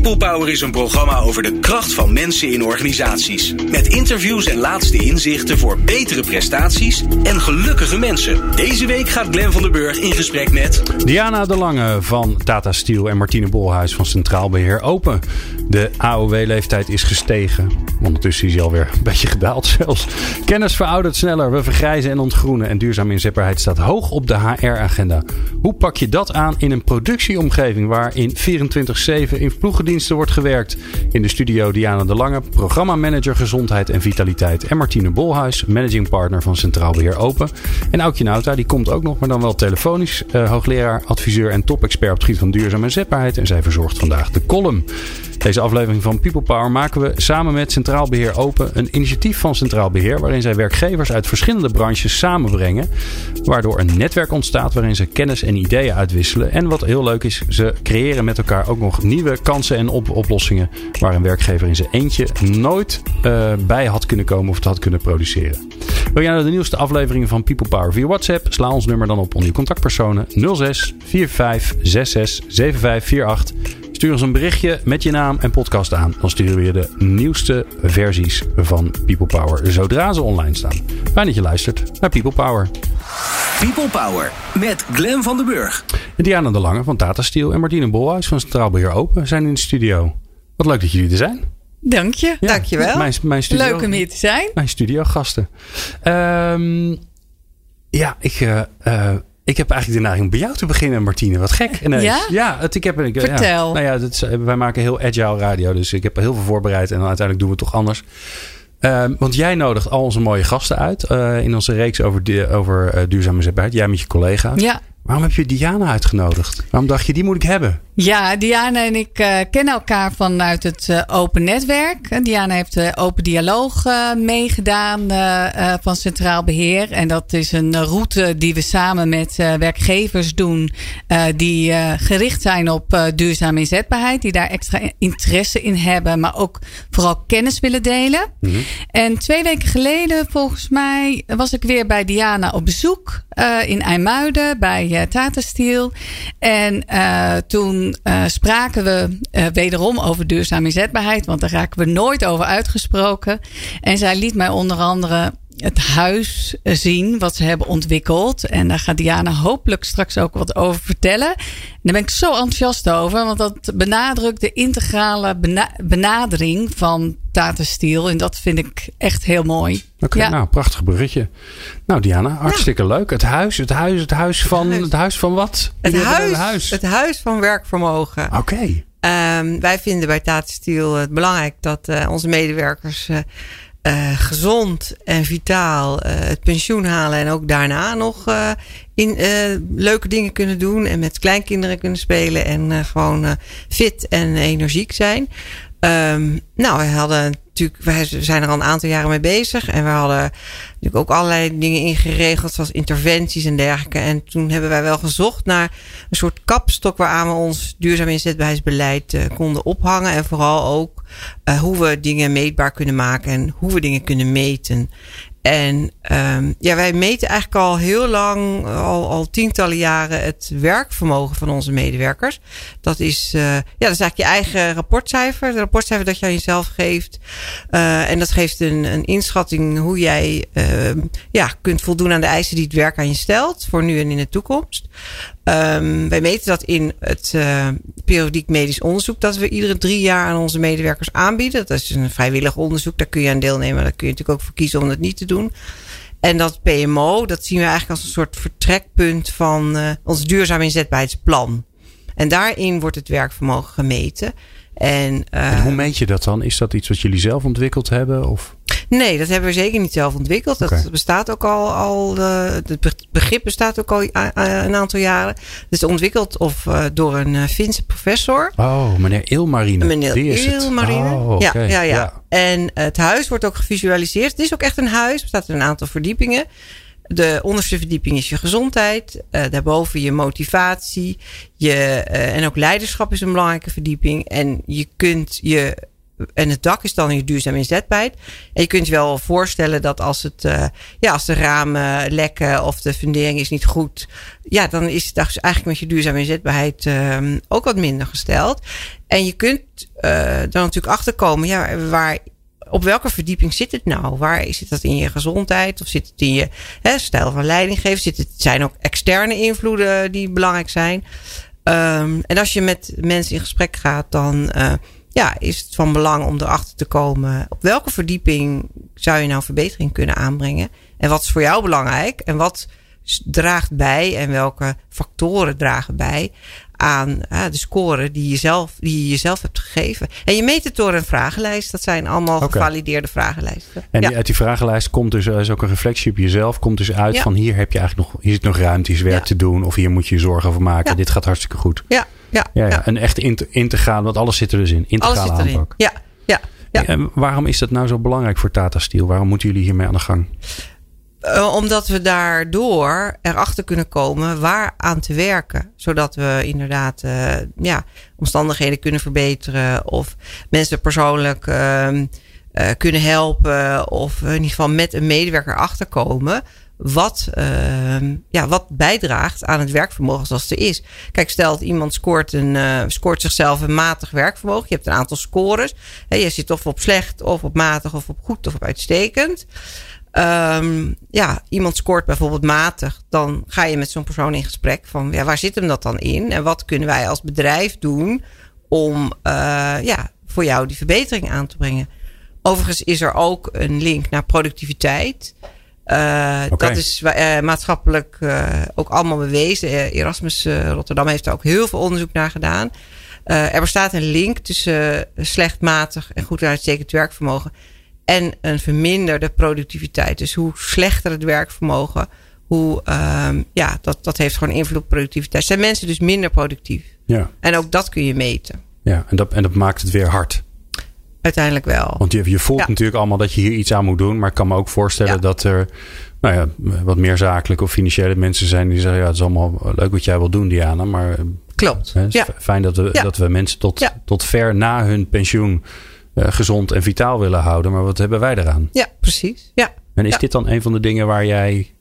People Power is een programma over de kracht van mensen in organisaties. Met interviews en laatste inzichten voor betere prestaties en gelukkige mensen. Deze week gaat Glen van der Burg in gesprek met... Diana de Lange van Tata Steel en Martine Bolhuis van Centraal Beheer Open. De AOW-leeftijd is gestegen. Ondertussen is hij alweer een beetje gedaald zelfs. Kennis veroudert sneller, we vergrijzen en ontgroenen. En duurzaam inzetbaarheid staat hoog op de HR-agenda. Hoe pak je dat aan in een productieomgeving waarin 24-7 in wordt gewerkt? In de studio Diana de Lange, programmamanager gezondheid en vitaliteit. En Martine Bolhuis, managing partner van Centraal Beheer Open. En Aukje Nauta, die komt ook nog, maar dan wel telefonisch. Uh, hoogleraar, adviseur en top-expert op het gebied van duurzame inzetbaarheid. En zij verzorgt vandaag de column. Deze aflevering van People Power maken we samen met Centraal Beheer Open een initiatief van Centraal Beheer waarin zij werkgevers uit verschillende branches samenbrengen. Waardoor een netwerk ontstaat waarin ze kennis en ideeën uitwisselen. En wat heel leuk is, ze creëren met elkaar ook nog nieuwe kansen en op oplossingen waar een werkgever in zijn eentje nooit uh, bij had kunnen komen of het had kunnen produceren. Wil jij nou de nieuwste afleveringen van People Power via WhatsApp? Sla ons nummer dan op onder je contactpersonen 06 45 66 7548. Stuur ons een berichtje met je naam en podcast aan. Dan sturen we je de nieuwste versies van People Power zodra ze online staan. Fijn dat je luistert naar People Power. People Power met Glen van den Burg. Diana de Lange van Tata Steel en Martine Bolhuis van Centraal Beheer Open zijn in de studio. Wat leuk dat jullie er zijn. Dank je. Ja, Dank je wel. Mijn, mijn studio, leuk om hier te zijn. Mijn studiogasten. Um, ja, ik... Uh, uh, ik heb eigenlijk de neiging om bij jou te beginnen, Martine. Wat gek. Ineens. Ja? Ja, het, ik heb, ik, Vertel. Ja, nou ja, dat is, wij maken heel agile radio. Dus ik heb heel veel voorbereid. En dan uiteindelijk doen we het toch anders. Uh, want jij nodigt al onze mooie gasten uit. Uh, in onze reeks over, de, over uh, duurzame zetbaarheid. Jij met je collega's. Ja. Waarom heb je Diana uitgenodigd? Waarom dacht je, die moet ik hebben? Ja, Diana en ik uh, kennen elkaar vanuit het uh, Open Netwerk. Diana heeft de Open Dialoog uh, meegedaan van Centraal Beheer. En dat is een route die we samen met werkgevers doen. die gericht zijn op duurzame inzetbaarheid. Die daar extra interesse in hebben. Maar ook vooral kennis willen delen. Mm -hmm. En twee weken geleden volgens mij was ik weer bij Diana op bezoek. in IJmuiden bij Tata Steel. En toen uh, spraken we uh, wederom over duurzame inzetbaarheid, want daar raken we nooit over uitgesproken. En zij liet mij onder andere het huis zien wat ze hebben ontwikkeld. En daar gaat Diana hopelijk straks ook wat over vertellen. En daar ben ik zo enthousiast over, want dat benadrukt de integrale bena benadering van Tata Steel. En dat vind ik echt heel mooi. Oké, okay, ja. nou, prachtig bruggetje. Nou, Diana, hartstikke ja. leuk. Het huis, het huis, het huis van, het huis van wat? Het huis, huis, het huis van werkvermogen. Oké. Okay. Um, wij vinden bij Tata Steel het belangrijk dat uh, onze medewerkers... Uh, uh, gezond en vitaal uh, het pensioen halen en ook daarna nog uh, in, leuke dingen kunnen doen en met kleinkinderen kunnen spelen en gewoon fit en energiek zijn. Um, nou, we hadden natuurlijk, wij zijn er al een aantal jaren mee bezig. En we hadden natuurlijk ook allerlei dingen ingeregeld, zoals interventies en dergelijke. En toen hebben wij wel gezocht naar een soort kapstok waaraan we ons duurzaam inzetbaarheidsbeleid konden ophangen. En vooral ook uh, hoe we dingen meetbaar kunnen maken en hoe we dingen kunnen meten. En um, ja, wij meten eigenlijk al heel lang, al, al tientallen jaren, het werkvermogen van onze medewerkers. Dat is, uh, ja, dat is eigenlijk je eigen rapportcijfer. Het rapportcijfer dat je aan jezelf geeft. Uh, en dat geeft een, een inschatting hoe jij uh, ja, kunt voldoen aan de eisen die het werk aan je stelt. Voor nu en in de toekomst. Um, wij meten dat in het uh, periodiek medisch onderzoek dat we iedere drie jaar aan onze medewerkers aanbieden. Dat is een vrijwillig onderzoek, daar kun je aan deelnemen. Daar kun je natuurlijk ook voor kiezen om dat niet te doen. En dat PMO, dat zien we eigenlijk als een soort vertrekpunt van uh, ons duurzaam inzetbaarheidsplan. En daarin wordt het werkvermogen gemeten. En, uh, en hoe meet je dat dan? Is dat iets wat jullie zelf ontwikkeld hebben? Of? Nee, dat hebben we zeker niet zelf ontwikkeld. Dat okay. bestaat ook al, al uh, het begrip bestaat ook al een aantal jaren. Het is ontwikkeld of, door een Finse professor. Oh, meneer Ilmarine. Meneer Ilmarine. Oh, okay. ja, ja, ja, ja. En het huis wordt ook gevisualiseerd. Het is ook echt een huis. Er bestaat een aantal verdiepingen. De onderste verdieping is je gezondheid. Uh, daarboven je motivatie. Je, uh, en ook leiderschap is een belangrijke verdieping. En je kunt je en het dak is dan je duurzaam inzetbaarheid. En je kunt je wel voorstellen dat als, het, uh, ja, als de ramen lekken of de fundering is niet goed. Ja, dan is het dus eigenlijk met je duurzaam inzetbaarheid uh, ook wat minder gesteld. En je kunt uh, dan natuurlijk achterkomen, ja, waar op welke verdieping zit het nou? Waar zit dat in je gezondheid? Of zit het in je hè, stijl van leiding geven? Zit het, zijn ook externe invloeden die belangrijk zijn? Um, en als je met mensen in gesprek gaat, dan uh, ja, is het van belang om erachter te komen op welke verdieping zou je nou verbetering kunnen aanbrengen? En wat is voor jou belangrijk? En wat draagt bij en welke factoren dragen bij aan de score die je, zelf, die je jezelf hebt gegeven. En je meet het door een vragenlijst. Dat zijn allemaal okay. gevalideerde vragenlijsten. En die, uit die vragenlijst komt dus is ook een reflectie op jezelf. Komt dus uit ja. van hier heb je eigenlijk nog, hier zit nog ruimte, is werk ja. te doen. Of hier moet je je zorgen over maken. Dit gaat hartstikke goed. Ja, ja, ja, Een echt integraal, want alles zit er dus in. Integrale alles zit aanpak. Ja, ja. ja. En waarom is dat nou zo belangrijk voor Tata Steel? Waarom moeten jullie hiermee aan de gang? Uh, omdat we daardoor erachter kunnen komen waar aan te werken. Zodat we inderdaad uh, ja, omstandigheden kunnen verbeteren. Of mensen persoonlijk uh, kunnen helpen. Of in ieder geval met een medewerker achterkomen. Wat, ehm, ja, wat bijdraagt aan het werkvermogen zoals het er is. Kijk, stel dat iemand scoort, een, scoort zichzelf een matig werkvermogen. Je hebt een aantal scores. Je zit of op slecht, of op matig, of op goed, of op uitstekend. Um, ja, iemand scoort bijvoorbeeld matig, dan ga je met zo'n persoon in gesprek van ja, waar zit hem dat dan in? En wat kunnen wij als bedrijf doen om uh, ja, voor jou die verbetering aan te brengen? Overigens is er ook een link naar productiviteit. Okay. Dat is uh, maatschappelijk ook allemaal bewezen. Erasmus Rotterdam heeft er ook heel veel onderzoek naar gedaan. er bestaat een link tussen slecht, matig en goed uitstekend werkvermogen en een verminderde productiviteit. Dus hoe slechter het werkvermogen, hoe, um, ja, dat, dat heeft gewoon invloed op productiviteit. Zijn mensen dus minder productief? Ja. En ook dat kun je meten. Ja, en dat, en dat maakt het weer hard. Uiteindelijk wel. Want je, je voelt ja. natuurlijk allemaal dat je hier iets aan moet doen. Maar ik kan me ook voorstellen ja. dat er nou ja, wat meer zakelijke of financiële mensen zijn die zeggen: Ja, het is allemaal leuk wat jij wil doen, Diana. Maar Klopt. Hè, het is ja. fijn dat we, dat we mensen tot, tot ver na hun pensioen uh, gezond en vitaal willen houden. Maar wat hebben wij eraan? Ja, precies. Ja. En is dit dan een van de dingen waar jij.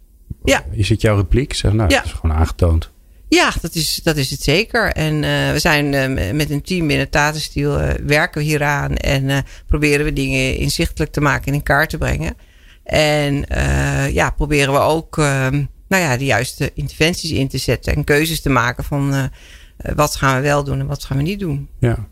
Ja. Is het jouw repliek? Zeg, nou, dat is gewoon aangetoond. Ja, dat is, dat is het zeker. En uh, we zijn uh, met een team binnen Tata Steel uh, werken we hieraan en proberen we dingen inzichtelijk te maken en in kaart te brengen. En ja, proberen we ook nou ja, de juiste interventies in te zetten en keuzes te maken van wat gaan we wel doen en wat gaan we niet doen. Ja.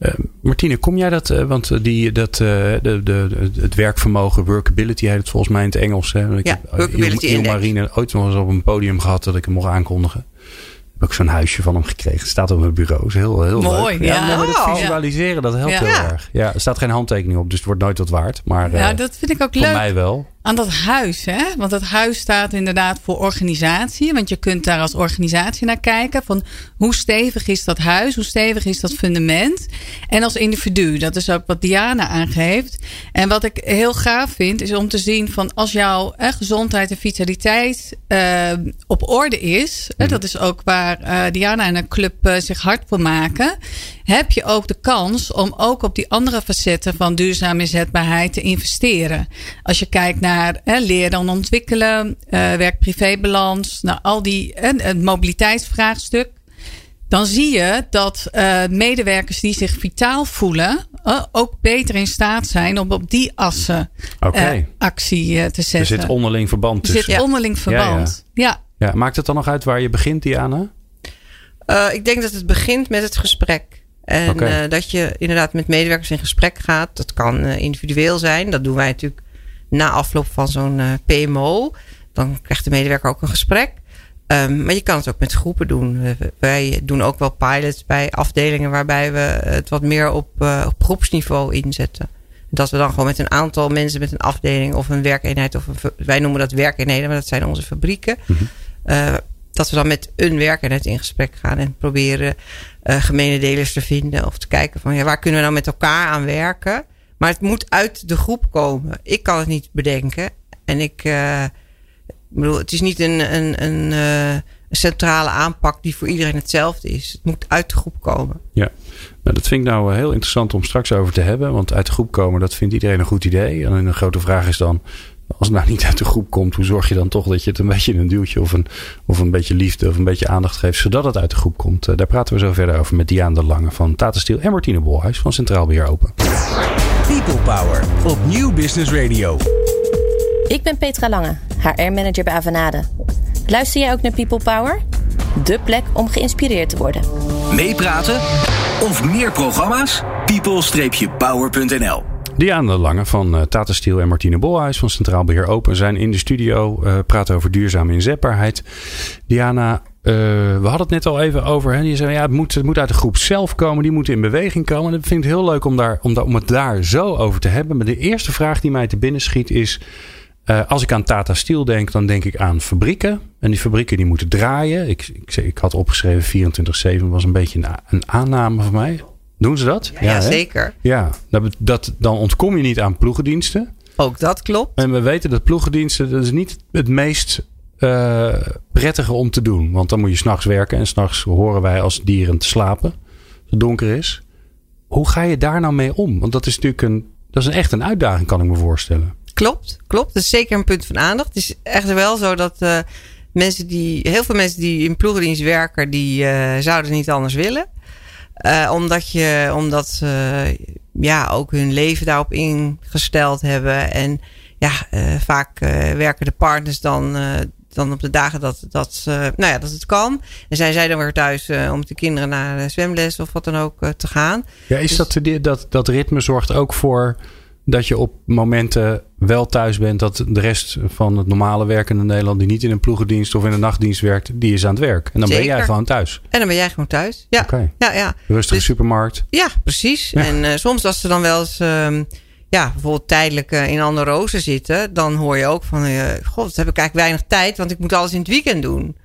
Uh, Martine, kom jij dat, uh, want die, dat, de, de, het werkvermogen, workability heet het volgens mij in het Engels. Hè? Ik ja, Marine ooit nog eens op een podium gehad dat ik hem mocht aankondigen. Ik heb ook zo'n huisje van hem gekregen. Het staat op mijn bureau. is heel, heel Mooi, leuk. Ja, ja. maar dat visualiseren, dat helpt ja. heel erg. Ja, er staat geen handtekening op, dus het wordt nooit wat waard. Maar ja, dat vind ik ook voor leuk. mij wel. Aan dat huis, hè? Want dat huis staat inderdaad voor organisatie. Want je kunt daar als organisatie naar kijken. Van hoe stevig is dat huis? Hoe stevig is dat fundament? En als individu, dat is ook wat Diana aangeeft. En wat ik heel gaaf vind, is om te zien van als jouw eh, gezondheid en vitaliteit uh, op orde is. Mm. dat is ook waar uh, Diana en een club uh, zich hard voor maken. Heb je ook de kans om ook op die andere facetten van duurzame inzetbaarheid te investeren. Als je kijkt naar hè, leren en ontwikkelen, uh, werk-privébalans, nou, al die het mobiliteitsvraagstuk. Dan zie je dat uh, medewerkers die zich vitaal voelen, uh, ook beter in staat zijn om op die assen okay. actie te zetten. Er zit onderling verband tussen. Er zit onderling verband. Ja, ja. ja. ja. Maakt het dan nog uit waar je begint, Diana? ik denk dat het begint met het gesprek. En okay. uh, dat je inderdaad met medewerkers in gesprek gaat. Dat kan uh, individueel zijn. Dat doen wij natuurlijk na afloop van zo'n uh, PMO. Dan krijgt de medewerker ook een gesprek. Um, maar je kan het ook met groepen doen. Wij doen ook wel pilots bij afdelingen waarbij we het wat meer op, op groepsniveau inzetten. Dat we dan gewoon met een aantal mensen met een afdeling of een werkeenheid. Of een, wij noemen dat werkeenheden, maar dat zijn onze fabrieken. Mm -hmm. Dat we dan met een werkeenheid in gesprek gaan en proberen uh, gemene delers te vinden. Of te kijken van ja, waar kunnen we nou met elkaar aan werken. Maar het moet uit de groep komen. Ik kan het niet bedenken. En ik, uh, bedoel, het is niet een, een, een, een centrale aanpak die voor iedereen hetzelfde is. Het moet uit de groep komen. Ja, nou, dat vind ik nou heel interessant om straks over te hebben. Want uit de groep komen, dat vindt iedereen een goed idee. En een grote vraag is dan, als het nou niet uit de groep komt, hoe zorg je dan toch dat je het een beetje een duwtje of een, of een beetje liefde of een beetje aandacht geeft, zodat het uit de groep komt? Uh, daar praten we zo verder over met Diaan de Lange van Tata Steel en Martine Bolhuis van Centraal Beheer Open. People Power op Nieuw Business Radio. Ik ben Petra Lange, HR-manager bij Avanade. Luister jij ook naar People Power? De plek om geïnspireerd te worden. Meepraten of meer programma's? people-power.nl Diana Lange van uh, Tata Steel en Martine Bolhuis van Centraal Beheer Open zijn in de studio. Uh, praten over duurzame inzetbaarheid. Diana, uh, we hadden het net al even over. Hè? Je zei ja, het moet, het moet uit de groep zelf komen. Die moeten in beweging komen. En ik vind het heel leuk om, daar, om, om het daar zo over te hebben. Maar de eerste vraag die mij te binnen schiet is. Als ik aan Tata Steel denk, dan denk ik aan fabrieken. En die fabrieken die moeten draaien. Ik, ik, ik had opgeschreven 24-7 was een beetje een, een, aanname van mij. Doen ze dat? Ja, ja zeker. Ja, dat, dat, dan ontkom je niet aan ploegendiensten. Ook dat klopt. En we weten dat ploegendiensten, dat is niet het meest uh, prettige om te doen. Want dan moet je s'nachts werken. En s'nachts horen wij als dieren te slapen. Als het donker is. Hoe ga je daar nou mee om? Want dat is natuurlijk een, dat is een echt een uitdaging, kan ik me voorstellen. Klopt, klopt. Dat is zeker een punt van aandacht. Het is echt wel zo dat uh, mensen die, heel veel mensen die in ploegendienst werken, die uh, zouden niet anders willen. Uh, omdat je, omdat ze ja, ook hun leven daarop ingesteld hebben. En ja, vaak werken de partners dan, dan op de dagen dat, dat, nou ja, dat het kan. En zijn zij dan weer thuis om de kinderen naar de zwemles of wat dan ook te gaan. Ja, is dus, dat, dat, dat ritme zorgt ook voor dat je op momenten wel thuis bent dat de rest van het normale werkende Nederland die niet in een ploegendienst of in een nachtdienst werkt, die is aan het werk. En dan ben jij gewoon thuis. En dan ben jij gewoon thuis. Ja. Okay. ja, ja. Rustige dus, supermarkt. Ja, precies. En uh, soms als ze dan wel eens um, ja, bijvoorbeeld tijdelijk uh, in andere rozen zitten, dan hoor je ook van, uh, god, dat heb ik eigenlijk weinig tijd, want ik moet alles in het weekend doen.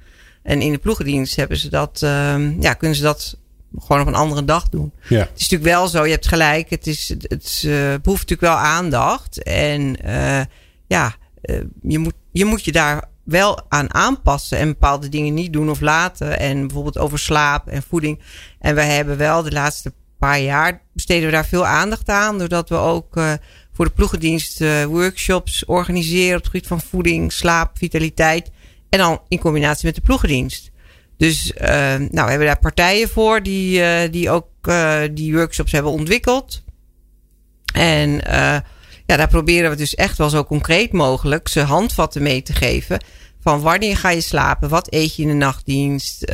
En in de ploegendienst hebben ze dat, um, ja, kunnen ze dat gewoon op een andere dag doen. Ja. Het is natuurlijk wel zo, je hebt gelijk, het, is, het uh, behoeft natuurlijk wel aandacht. En uh, ja, uh, je, moet, je moet je daar wel aan aanpassen en bepaalde dingen niet doen of laten. En bijvoorbeeld over slaap en voeding. En wij hebben wel de laatste paar jaar besteden we daar veel aandacht aan. Doordat we ook voor de ploegendienst workshops organiseren op het gebied van voeding, slaap, vitaliteit. En dan in combinatie met de ploegendienst. Dus uh, nou, we hebben daar partijen voor die, uh, die ook uh, die workshops hebben ontwikkeld. En ja, daar proberen we dus echt wel zo concreet mogelijk ze handvatten mee te geven. Van wanneer ga je slapen? Wat eet je in de nachtdienst?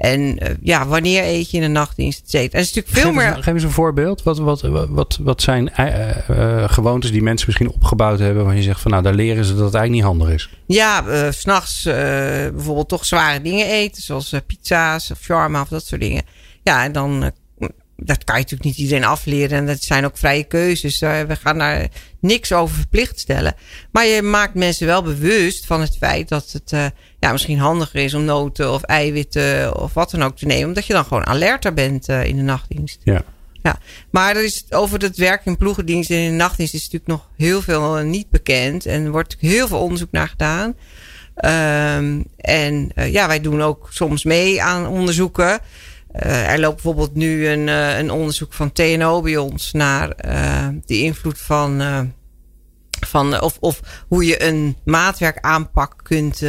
En uh, ja, wanneer eet je in de nachtdienst? Et cetera. Is natuurlijk veel geef meer. geef eens een voorbeeld. Wat, wat, wat, wat zijn uh, uh, gewoontes die mensen misschien opgebouwd hebben. waar je zegt van nou, daar leren ze dat het eigenlijk niet handig is? Ja, uh, s'nachts bijvoorbeeld toch zware dingen eten. Zoals pizza's of shawarma of dat soort dingen. Ja, en dan dat kan je natuurlijk niet iedereen afleren. En dat zijn ook vrije keuzes. We gaan daar niks over verplicht stellen. Maar je maakt mensen wel bewust van het feit dat het ja, misschien handiger is om noten of eiwitten of wat dan ook te nemen. Omdat je dan gewoon alerter bent uh, in de nachtdienst. Ja. Ja, maar er is over het werk in ploegendienst en in de nachtdienst is natuurlijk nog heel veel niet bekend. En er wordt heel veel onderzoek naar gedaan. Um, en uh, ja, wij doen ook soms mee aan onderzoeken. Uh, er loopt bijvoorbeeld nu een, een onderzoek van TNO bij ons naar de invloed van, van of, of hoe je een maatwerkaanpak kunt,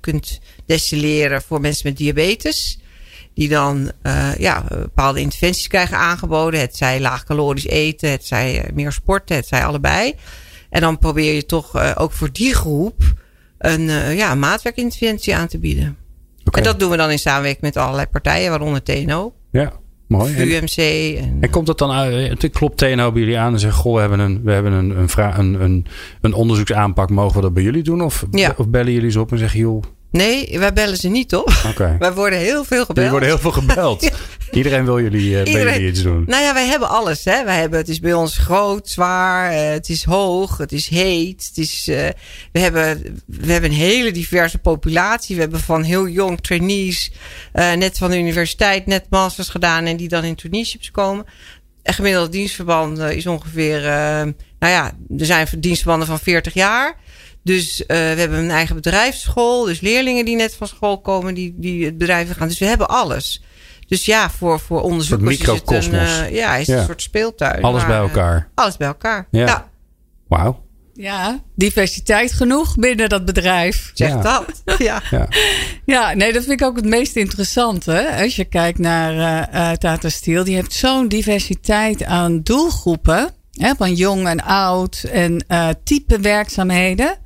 kunt destilleren voor mensen met diabetes. Die dan ja, bepaalde interventies krijgen aangeboden. Het zij laag calorisch eten, het zij meer sporten, het zij allebei. En dan probeer je toch ook voor die groep een ja, maatwerkinterventie aan te bieden. Okay. En dat doen we dan in samenwerking met allerlei partijen, waaronder TNO. Ja, mooi. UMC. En, en komt dat dan uit? Klopt TNO bij jullie aan en zegt: Goh, we hebben een, we hebben een, een, een, een, een onderzoeksaanpak. Mogen we dat bij jullie doen? Of, ja. of bellen jullie ze op en zeggen: Joh. Nee, wij bellen ze niet op. Okay. wij worden heel veel gebeld. Jullie worden heel veel gebeld. Iedereen wil jullie, uh, Iedereen, jullie iets doen. Nou ja, wij hebben alles. Hè. Wij hebben, het is bij ons groot, zwaar, uh, het is hoog, het is heet. Het is, uh, we, hebben, we hebben een hele diverse populatie. We hebben van heel jong trainees, net van de universiteit, net masters gedaan en die dan in traineeships komen. Een gemiddelde dienstverband is ongeveer, nou ja, er zijn dienstverbanden van 40 jaar. Dus we hebben een eigen bedrijfsschool. Dus leerlingen die net van school komen, die, die het bedrijf gaan. Dus we hebben alles. Dus ja, voor, voor onderzoekers is het een, uh, ja, is een soort speeltuin. Alles bij elkaar. Alles bij elkaar, ja. ja. Wauw. Ja, diversiteit genoeg binnen dat bedrijf. Zeg dat. Ja. ja. Ja. nee, dat vind ik ook het meest interessante. Als je kijkt naar uh, Tata Steel, die heeft zo'n diversiteit aan doelgroepen. Hè, van jong en oud en uh, type werkzaamheden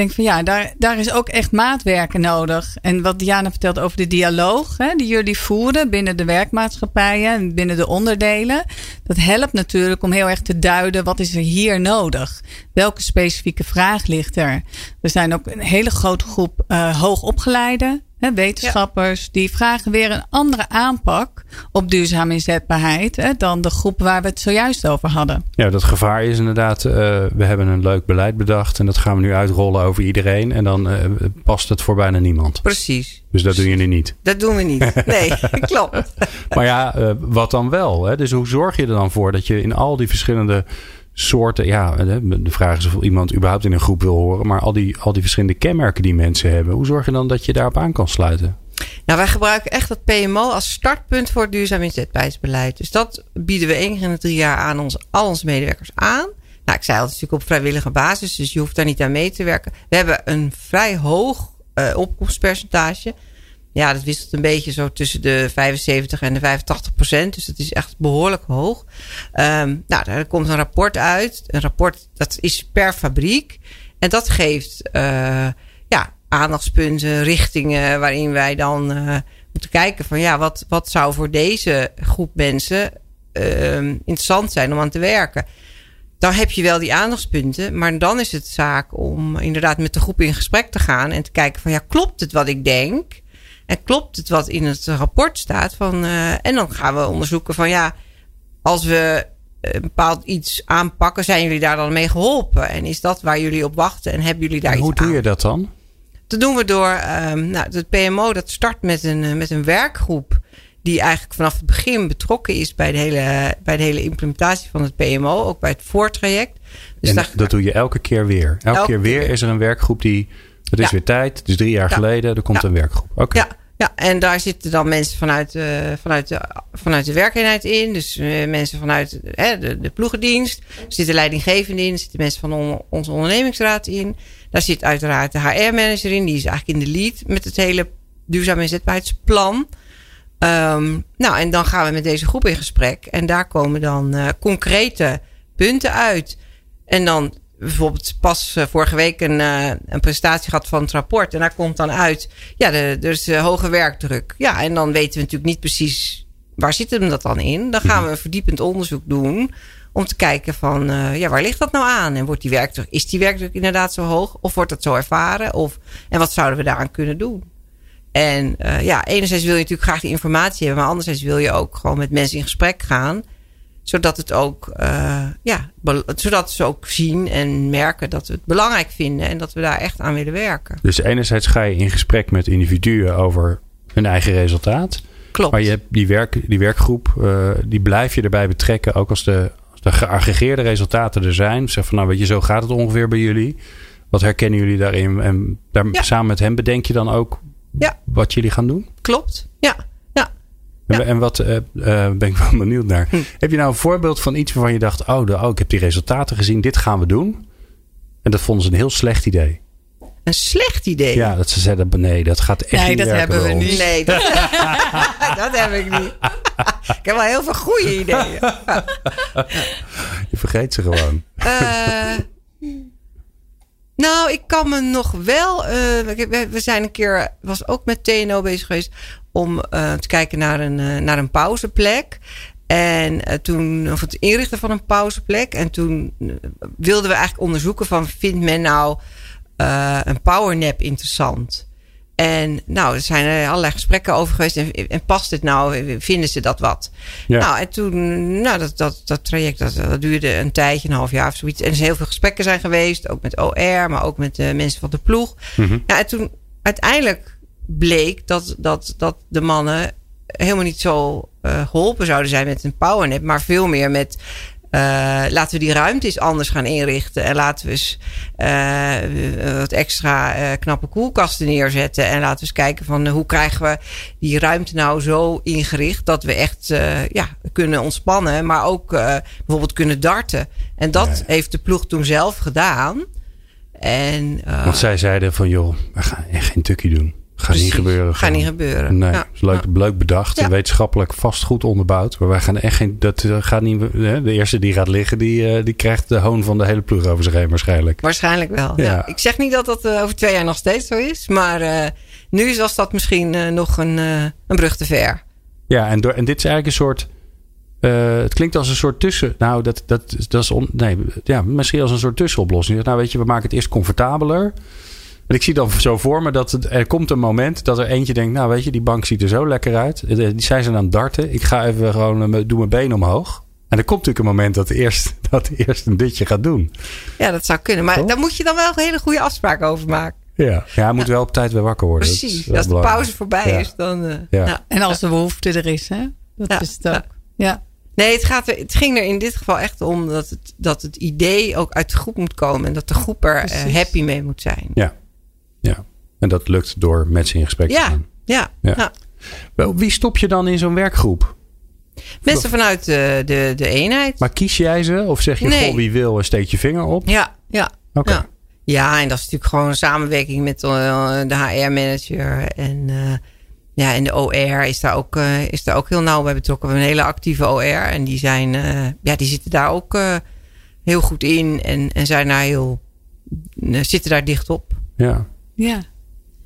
denk van ja, daar, daar is ook echt maatwerken nodig. En wat Diana vertelt over de dialoog hè, die jullie voeren binnen de werkmaatschappijen en binnen de onderdelen. Dat helpt natuurlijk om heel erg te duiden wat is er hier nodig. Welke specifieke vraag ligt er? Er zijn ook een hele grote groep uh, hoogopgeleiden Hè, wetenschappers die vragen weer een andere aanpak op duurzame inzetbaarheid hè, dan de groep waar we het zojuist over hadden. Ja, dat gevaar is inderdaad, uh, we hebben een leuk beleid bedacht en dat gaan we nu uitrollen over iedereen en dan uh, past het voor bijna niemand. Precies. Dus dat doen jullie niet? Dat doen we niet. Nee, klopt. maar ja, uh, wat dan wel? Hè? Dus hoe zorg je er dan voor dat je in al die verschillende soorten. Ja, de vraag is of iemand überhaupt in een groep wil horen. Maar al die, al die verschillende kenmerken die mensen hebben. Hoe zorg je dan dat je daarop aan kan sluiten? Nou, wij gebruiken echt dat PMO als startpunt voor het duurzaam inzetbaarheidsbeleid. Dus dat bieden we één keer in de drie jaar aan ons, al onze medewerkers aan. Nou, ik zei al, natuurlijk op vrijwillige basis, dus je hoeft daar niet aan mee te werken. We hebben een vrij hoog uh, opkomstpercentage. Ja, dat wisselt een beetje zo tussen de 75 en de 85 procent. Dus dat is echt behoorlijk hoog. Um, nou, daar komt een rapport uit. Een rapport dat is per fabriek. En dat geeft uh, ja, aandachtspunten, richtingen waarin wij dan uh, moeten kijken van ja, wat, wat zou voor deze groep mensen uh, interessant zijn om aan te werken. Dan heb je wel die aandachtspunten, maar dan is het zaak om inderdaad met de groep in gesprek te gaan en te kijken van ja, klopt het wat ik denk? En klopt het wat in het rapport staat? Van, uh, en dan gaan we onderzoeken van ja, als we een bepaald iets aanpakken, zijn jullie daar dan mee geholpen? En is dat waar jullie op wachten? En hebben jullie daar iets aan? Hoe doe je dat dan? Dat doen we door, um, nou, het PMO dat start met een, eh, met een werkgroep die eigenlijk vanaf het begin betrokken is bij de hele, bij de hele implementatie van het PMO, ook bij het voortraject. Dus en dat doe je elke keer weer. Elke, keer weer is er een werkgroep die. Het is weer tijd. Het is drie jaar geleden. Er komt een werkgroep. Oké. Ja, ja, en daar zitten dan mensen vanuit, uh, vanuit, de, vanuit de werkeenheid in. Dus uh, mensen vanuit de, ploegendienst. Er zitten leidinggevenden in. Er zitten mensen van on, onze ondernemingsraad in. Daar zit uiteraard de HR-manager in. Die is eigenlijk in de lead met het hele duurzaam inzetbaarheidsplan. Um, nou, en dan gaan we met deze groep in gesprek. En daar komen dan concrete punten uit. En dan bijvoorbeeld pas uh, vorige week een, uh, een presentatie gehad van het rapport. En daar komt dan uit, ja, de, er is uh, hoge werkdruk. Ja, en dan weten we natuurlijk niet precies waar zit hem dat dan in. Dan gaan we een verdiepend onderzoek doen om te kijken van, ja, waar ligt dat nou aan? En wordt die werkdruk, is die werkdruk inderdaad zo hoog? Of wordt dat zo ervaren? Of, en wat zouden we daaraan kunnen doen? En ja, enerzijds wil je natuurlijk graag die informatie hebben, maar anderzijds wil je ook gewoon met mensen in gesprek gaan zodat het ook, uh, ja, zodat ze ook zien en merken dat we het belangrijk vinden en dat we daar echt aan willen werken. Dus enerzijds ga je in gesprek met individuen over hun eigen resultaat. Klopt. Maar je hebt die, werk, die werkgroep, uh, die blijf je erbij betrekken, ook als de, als de geaggregeerde resultaten er zijn. Zeg van nou, weet je, zo gaat het ongeveer bij jullie. Wat herkennen jullie daarin? En daar, ja. samen met hem bedenk je dan ook ja. wat jullie gaan doen? Klopt, ja. En, en wat uh, uh, ben ik wel benieuwd naar. Hm. Heb je nou een voorbeeld van iets waarvan je dacht: oh, de, oh, ik heb die resultaten gezien, dit gaan we doen. En dat vonden ze een heel slecht idee. Een slecht idee? Ja, dat ze zeiden: nee, dat gaat echt nee, niet dat hebben we niet. Nee, dat, dat heb ik niet. ik heb wel heel veel goede ideeën. je vergeet ze gewoon. Uh, nou, ik kan me nog wel. Uh, we zijn een keer, was ook met TNO bezig geweest om uh, te kijken naar een, uh, naar een pauzeplek. En uh, toen, of het inrichten van een pauzeplek. En toen wilden we eigenlijk onderzoeken van, vindt men nou een powernap interessant? En nou, er zijn er allerlei gesprekken over geweest. En, en past het nou? Vinden ze dat wat? Ja. Nou, en toen, nou, dat, dat, dat traject, dat, dat, duurde een tijdje, een half jaar of zoiets. En er zijn heel veel gesprekken zijn geweest. Ook met OR, maar ook met de mensen van de ploeg. Mm -hmm. ja, en toen uiteindelijk bleek dat, dat, dat de mannen helemaal niet zo uh, geholpen zouden zijn met een powernap, maar veel meer met Uh, laten we die ruimte eens anders gaan inrichten. En laten we eens uh, wat extra uh, knappe koelkasten neerzetten. En laten we eens kijken van hoe krijgen we die ruimte nou zo ingericht dat we echt ja, kunnen ontspannen. Maar ook bijvoorbeeld kunnen darten. En dat ja. heeft de ploeg toen zelf gedaan. En, Want zij zeiden van joh, we gaan echt geen tukkie doen. Gaat niet gebeuren. Gaat niet gebeuren. Nee, ja. is leuk, leuk bedacht. Ja. Wetenschappelijk vast goed onderbouwd. Maar wij gaan echt geen. Dat gaat niet. De eerste die gaat liggen, die, die krijgt de hoon van de hele ploeg over zich heen waarschijnlijk. Waarschijnlijk wel. Ja. Ik zeg niet dat dat over twee jaar nog steeds zo is. Maar uh, nu was dat misschien uh, nog een, uh, een brug te ver. Ja, en, door, en dit is eigenlijk een soort. het klinkt als een soort tussen. Nou, dat, dat, dat is. On, nee, ja, misschien als een soort tussenoplossing. Nou, weet je, we maken het eerst comfortabeler. En ik zie dan zo voor me dat er komt een moment dat er eentje denkt: Nou, weet je, die bank ziet er zo lekker uit. Die zijn ze aan het darten. Ik ga even gewoon, doe mijn been omhoog. En er komt natuurlijk een moment dat eerst, dat eerst een ditje gaat doen. Ja, dat zou kunnen. Maar Toch? daar moet je dan wel een hele goede afspraak over maken. Ja, ja hij moet wel op tijd weer wakker worden. Precies. Dat als de pauze voorbij ja. is, dan. Uh, ja. Nou, en als de behoefte er is, hè? Dat is het ook. Ja. Nee, het, gaat er, het ging er in dit geval echt om dat het, dat het idee ook uit de groep moet komen. En dat de groep er uh, happy mee moet zijn. Ja. Ja, en dat lukt door met ze in gesprek ja, te gaan. Ja. Wel, wie stop je dan in zo'n werkgroep? Mensen vanuit de, de, de eenheid. Maar kies jij ze? Of zeg je, nee. goh, wie wil, steek je vinger op? Ja, ja. Oké. Ja. ja. en dat is natuurlijk gewoon een samenwerking met uh, de HR-manager. En, uh, ja, en de OR is daar, ook, uh, is daar ook heel nauw bij betrokken. We hebben een hele actieve OR. En die, zijn, ja, die zitten daar ook heel goed in. En, en zijn daar heel, zitten daar dicht op. Ja. Ja.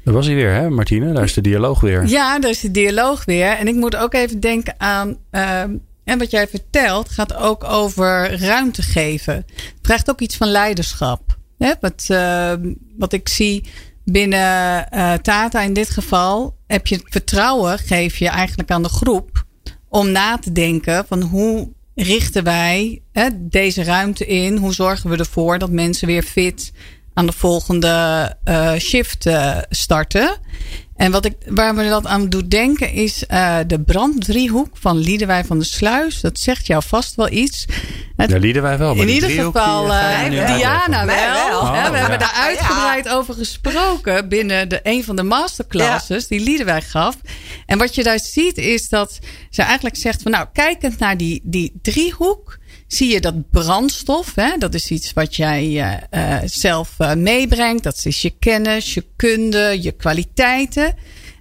Dat was hij weer, hè, Martine? Daar is de dialoog weer. Ja, daar is de dialoog weer. En ik moet ook even denken aan. Uh, en wat jij vertelt gaat ook over ruimte geven. Het vraagt ook iets van leiderschap. Hè? Wat, uh, wat ik zie binnen uh, Tata in dit geval. Heb je vertrouwen, geef je eigenlijk aan de groep. Om na te denken van hoe richten wij hè, deze ruimte in? Hoe zorgen we ervoor dat mensen weer fit aan de volgende uh, shift uh, starten. En wat ik, waar me dat aan doet denken is uh, de branddriehoek van Liedewij van de Sluis. Dat zegt jou vast wel iets. Het, ja, Liedewij wel. in ieder geval Diana wel. Oh, we ja. hebben daar uitgebreid ja. over gesproken binnen de, een van de masterclasses die Liedewij gaf. En wat je daar ziet is dat ze eigenlijk zegt van nou, kijkend naar die, die driehoek zie je dat brandstof, hè, dat is iets wat jij uh, zelf uh, meebrengt. Dat is je kennis, je kunde, je kwaliteiten.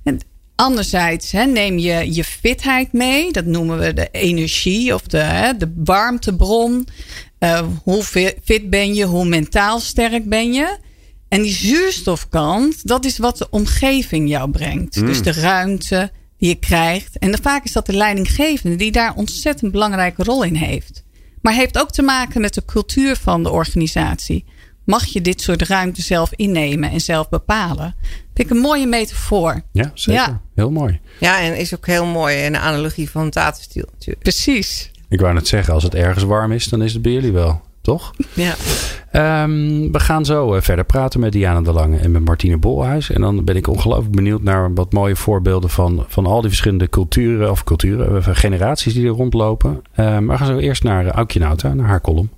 En anderzijds hè, neem je je fitheid mee. Dat noemen we de energie of de, hè, de warmtebron. Uh, hoe fit ben je, hoe mentaal sterk ben je. En die zuurstofkant, dat is wat de omgeving jou brengt. Mm. Dus de ruimte die je krijgt. En vaak is dat de leidinggevende die daar ontzettend belangrijke rol in heeft. Maar heeft ook te maken met de cultuur van de organisatie. Mag je dit soort ruimte zelf innemen en zelf bepalen? Vind ik een mooie metafoor. Ja, zeker. Ja. Heel mooi. Ja, en is ook heel mooi een analogie van tatenstiel natuurlijk. Precies. Ik wou net zeggen, als het ergens warm is, dan is het bij jullie wel toch? Ja. Um, we gaan zo uh, verder praten met Diana de Lange en met Martine Bolhuis. En dan ben ik ongelooflijk benieuwd naar wat mooie voorbeelden van, van al die verschillende culturen of culturen, uh, generaties die er rondlopen. Um, maar we gaan zo eerst naar uh, Aukje Nauta, naar haar column.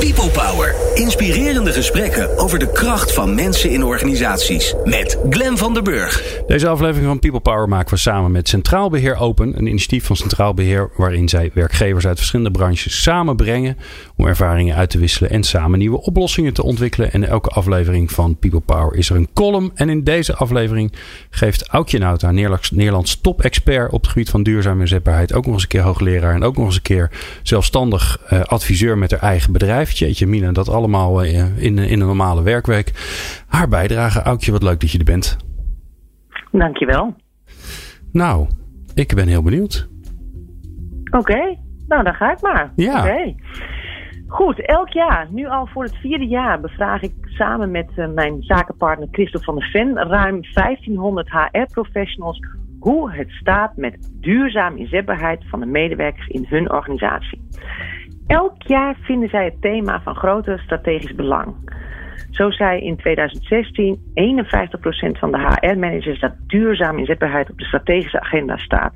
People Power. Inspirerende gesprekken over de kracht van mensen in organisaties. Met Glen van der Burg. Deze aflevering van People Power maken we samen met Centraal Beheer Open. Een initiatief van Centraal Beheer waarin zij werkgevers uit verschillende branches samenbrengen. Om ervaringen uit te wisselen en samen nieuwe oplossingen te ontwikkelen. En elke aflevering van People Power is er een column. En in deze aflevering geeft Aukje Nauta, Nederlands top-expert op het gebied van duurzame inzetbaarheid. Ook nog eens een keer hoogleraar en ook nog eens een keer zelfstandig uh, adviseur met haar eigen bedrijf. Jeetje Mina, dat allemaal eh, in, in een normale werkweek. Haar bijdrage. Aukje, wat leuk dat je er bent. Dankjewel. Nou, ik ben heel benieuwd. Oké, okay. nou dan ga ik maar. Ja. Okay. Goed, elk jaar, nu al voor het vierde jaar, bevraag ik samen met uh, mijn zakenpartner Christophe van der Ven ruim 1500 HR-professionals hoe het staat met duurzame inzetbaarheid van de medewerkers in hun organisatie. Elk jaar vinden zij het thema van groter strategisch belang. Zo zei in 2016 51% van de HR-managers dat duurzame inzetbaarheid op de strategische agenda staat.